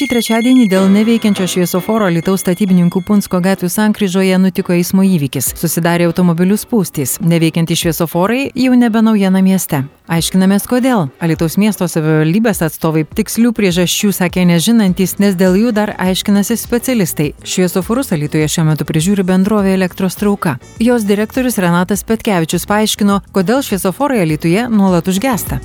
Šį trečiadienį dėl neveikiančio šviesoforo Lietuvos statybininkų Punsko gatvių sankryžoje nutiko eismo įvykis. Susidarė automobilių spūstys. Neveikiantys šviesoforai jau nebe naujiena mieste. Aiškinamės kodėl. Alitaus miesto savivaldybės atstovai tikslių priežasčių sakė nežinantys, nes dėl jų dar aiškinasi specialistai. Šviesoforus Alitoje šiuo metu prižiūri bendrovė elektros trauka. Jos direktorius Renatas Petkevičius paaiškino, kodėl šviesoforai Alitoje nuolat užgesta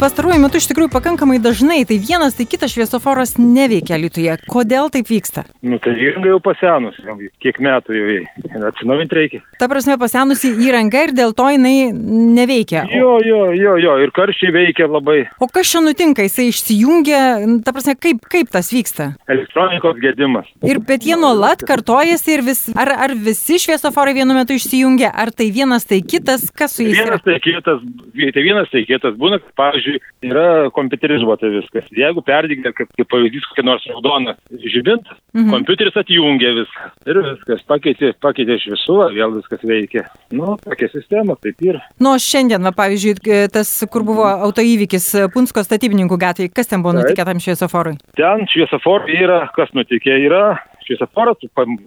pastaruoju metu iš tikrųjų pakankamai dažnai, tai vienas, tai kitas šviesoforas neveikia Lietuvoje. Kodėl taip vyksta? Nu, tai įranga jau pasenus, kiek metų jau atsinaujinti reikia. Ta prasme, pasenusi įranga ir dėl to jinai neveikia. Jo, jo, jo, jo, ir karščiai veikia labai. O kas čia nutinka, jisai išsijungia, ta prasme, kaip, kaip tas vyksta? Elektronikos gedimas. Ir bet jie nuolat kartojasi ir vis, ar, ar visi šviesoforai vienu metu išsijungia, ar tai vienas, tai kitas, kas su jais? Vienas tai kitas, tai vienas tai kitas, būna, pavyzdžiui, pavyzdžiui, yra kompiuterizuota viskas. Jeigu perdygė, kaip, kaip pavyzdys, kokia nors raudona žibintas, mhm. kompiuteris atjungia viską. Ir viskas, pakeitė, pakeitė šviesuvą, vėl viskas veikia. Nu, tokia sistema, taip ir. Nu, šiandien, va, pavyzdžiui, tas, kur buvo autoįvykis Punsko statybininkų gatvėje, kas ten buvo nutikę tam šviesoforui? Ten šviesoforui yra, kas nutikė, yra šviesoforas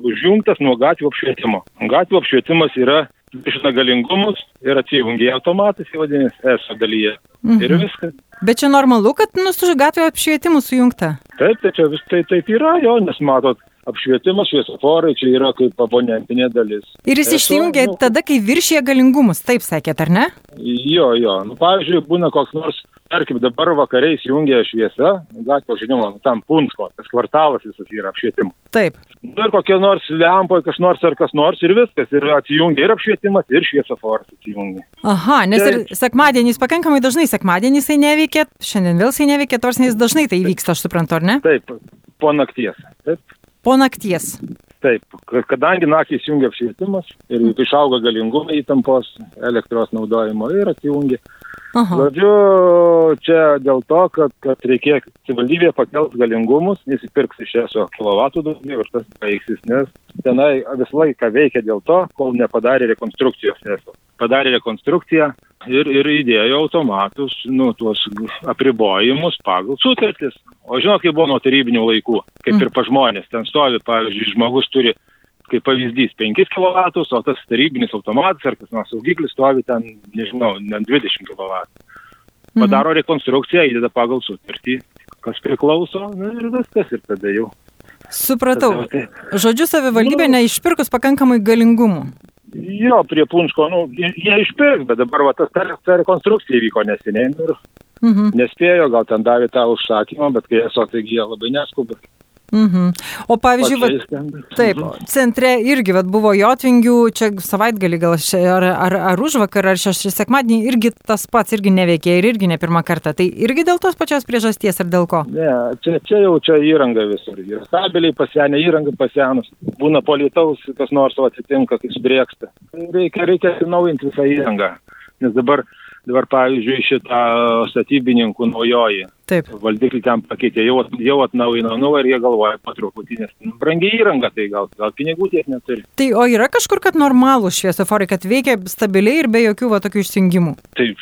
užjungtas nuo gatvių apšvietimo. Gatvių apšvietimas yra išna galingumus ir atsijungia automatas, vadinasi, ESO dalyje. Mhm. Ir viskas. Bet čia normalu, kad nu, su gatvė apšvietimu sujungta? Taip, tai čia vis tai taip yra, jo, nes matot, apšvietimas, šviesoforai čia yra kaip abonentinė dalis. Ir jis išsijungia nu, tada, kai viršyje galingumus, taip sakėt, ar ne? Jo, jo. Nu, pavyzdžiui, būna koks nors, tarkim, dabar vakariai įjungia šviesa, gatvė, žinoma, nu, tam punsko, tas kvartalas visas yra apšvietimas. Taip. Nu, ir kokie nors lempoje, kas nors ar kas nors ir viskas, ir atsijungia ir apšvietimas, ir šviesoforas atsijungia. Aha, nes tai... ir sekmadienys, pakankamai dažnai sekmadienys jisai neveikia, šiandien vėl jisai neveikia, nors jis dažnai tai vyksta, aš suprantu, ar ne? Taip, po nakties. Taip. Po nakties. Taip, kadangi naktį įsijungia apšvietimas ir išauga galingumai įtampos elektros naudojimo ir atsijungia. Žodžiu, čia dėl to, kad, kad reikėjo savivaldybė pakels galingumus, nusipirks iš eso kilovatų daugiau ir tas baigsis, nes tenai visą laiką veikia dėl to, kol nepadarė rekonstrukcijos eso. Padarė rekonstrukciją ir, ir įdėjo automatus, nu, tuos apribojimus pagal sutartis. O žinot, kaip buvo nuo tarybinių laikų, kaip ir pa žmonės, ten stovi, pavyzdžiui, žmogus turi kaip pavyzdys 5 kW, o tas tarybinis automatas ar kas nors saugiklis stovi ten, nežinau, ne 20 kW. Padaro mhm. rekonstrukciją, įdeda pagal sutartį, kas priklauso, na ir viskas, ir tada jau. Supratau. Tada, tai... Žodžiu, savivaldybė nu, neišpirkus pakankamai galingumų. Jo, prie Punsko, nu, jie, išpirks, bet dabar va, tas ta, ta rekonstrukcija vyko neseniai ir mhm. nespėjo, gal ten davė tą užsakymą, bet kai esu, taigi jie labai neskuba. Mhm. O pavyzdžiui, va, taip, mhm. centre irgi vat, buvo jotvingių, čia savaitgalį gal šia, ar, ar, ar už vakar, ar šeštą sekmadienį irgi tas pats irgi neveikė ir irgi ne pirmą kartą. Tai irgi dėl tos pačios priežasties ar dėl ko? Ne, čia, čia jau čia įranga visur. Ir kabeliai pasenę, įranga pasenus. Būna politaus, kas nors atsitinka, kai sudrėksta. Reikia, reikia atnaujinti visą įrangą. Nes dabar dabar pavyzdžiui šitą statybininkų naujoji. Taip. Valdiklį ten pakeitė, jau, jau atnaujino, nu ir jie galvoja po truputį, nes nu, brangiai įranga, tai gal, gal pinigų tiek neturi. Tai o yra kažkur, kad normalų šviesoforai, kad veikia stabiliai ir be jokių va tokių išsijungimų? Taip,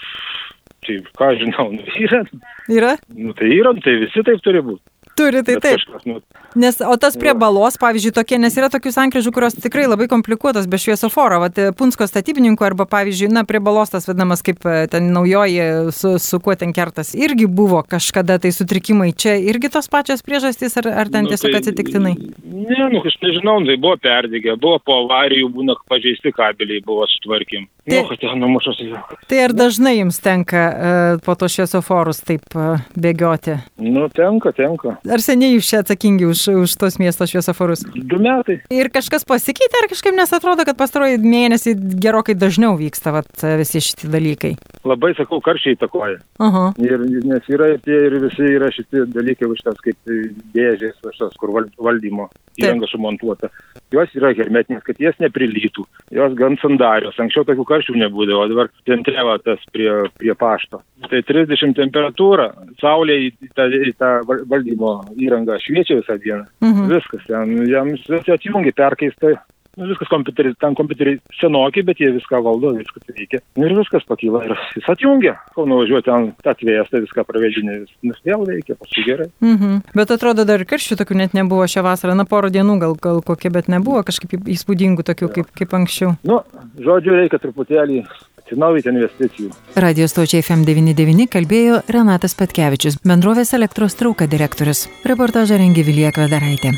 taip, ką žinau, nu, yra. Yra? Nu, tai yra, tai visi taip turi būti. Turi, tai taip. Kažkas, nu, Nes, o tas prie balos, pavyzdžiui, tokie, nes yra tokių sankryžų, kurios tikrai labai komplikuotos be šviesoforo. Vat e, Punsko statybininkų arba, pavyzdžiui, na, prie balos tas vadinamas kaip e, ten naujoji, su, su kuo ten kertas, irgi buvo kažkada tai sutrikimai. Čia irgi tos pačios priežastys, ar, ar ten nu, tiesiog tai, atsitiktinai? Ne, nu, aš nežinau, tai buvo perdygę, buvo po avarijų, būna pažeisti kabeliai, buvo sutvarkim. Tai, nu, ten numušosi. Tai ar dažnai jums tenka uh, po to šviesoforus taip uh, bėgioti? Nu, tenka, tenka. Ar seniai jūs čia atsakingi už už, tos miesto šviesoforus? Du metai. Ir kažkas pasikeitė, ar kažkaip nesatrodo, kad pastaruoju mėnesį gerokai dažniau vyksta vat, visi šitie dalykai? Labai, sakau, karščiai įtakoja. Aha. Ir, nes yra ir tie ir visi yra šitie dalykai už tas kaip dėžės, už tas, kur valdymo įranga sumontuota. Jos yra hermetinės, kad jas neprilytų. Jos gan sandarios. Anksčiau tokių karščių nebūdavo, dabar centre va, tas prie, prie pašto. Tai 30 temperatūra, saulė į tą, į tą valdymo įrangą šviečia visą dieną. Mhm. Viskas, jam vis atjungi perkeistai nu, viskas kompiuteriai, ten kompiuteriai senokiai, bet jie viską valdo, viskas veikia. Ir viskas pakyla ir jis atjungia. Kol nuvažiuoja ten atvėsta, viską pravedžinė, vis vėl veikia, paskui gerai. Mhm. Bet atrodo, dar karščių tokių net nebuvo šią vasarą, na porą dienų gal, gal kokie, bet nebuvo kažkaip įspūdingų tokių kaip, kaip anksčiau. Nu, žodžiu, reikia truputėlį atsinaujinti investicijų. Radio stočiai FM99 kalbėjo Renatas Petkevičius, bendrovės elektros trauka direktorius. Reportažą rengė Vilija Kvedaraitė.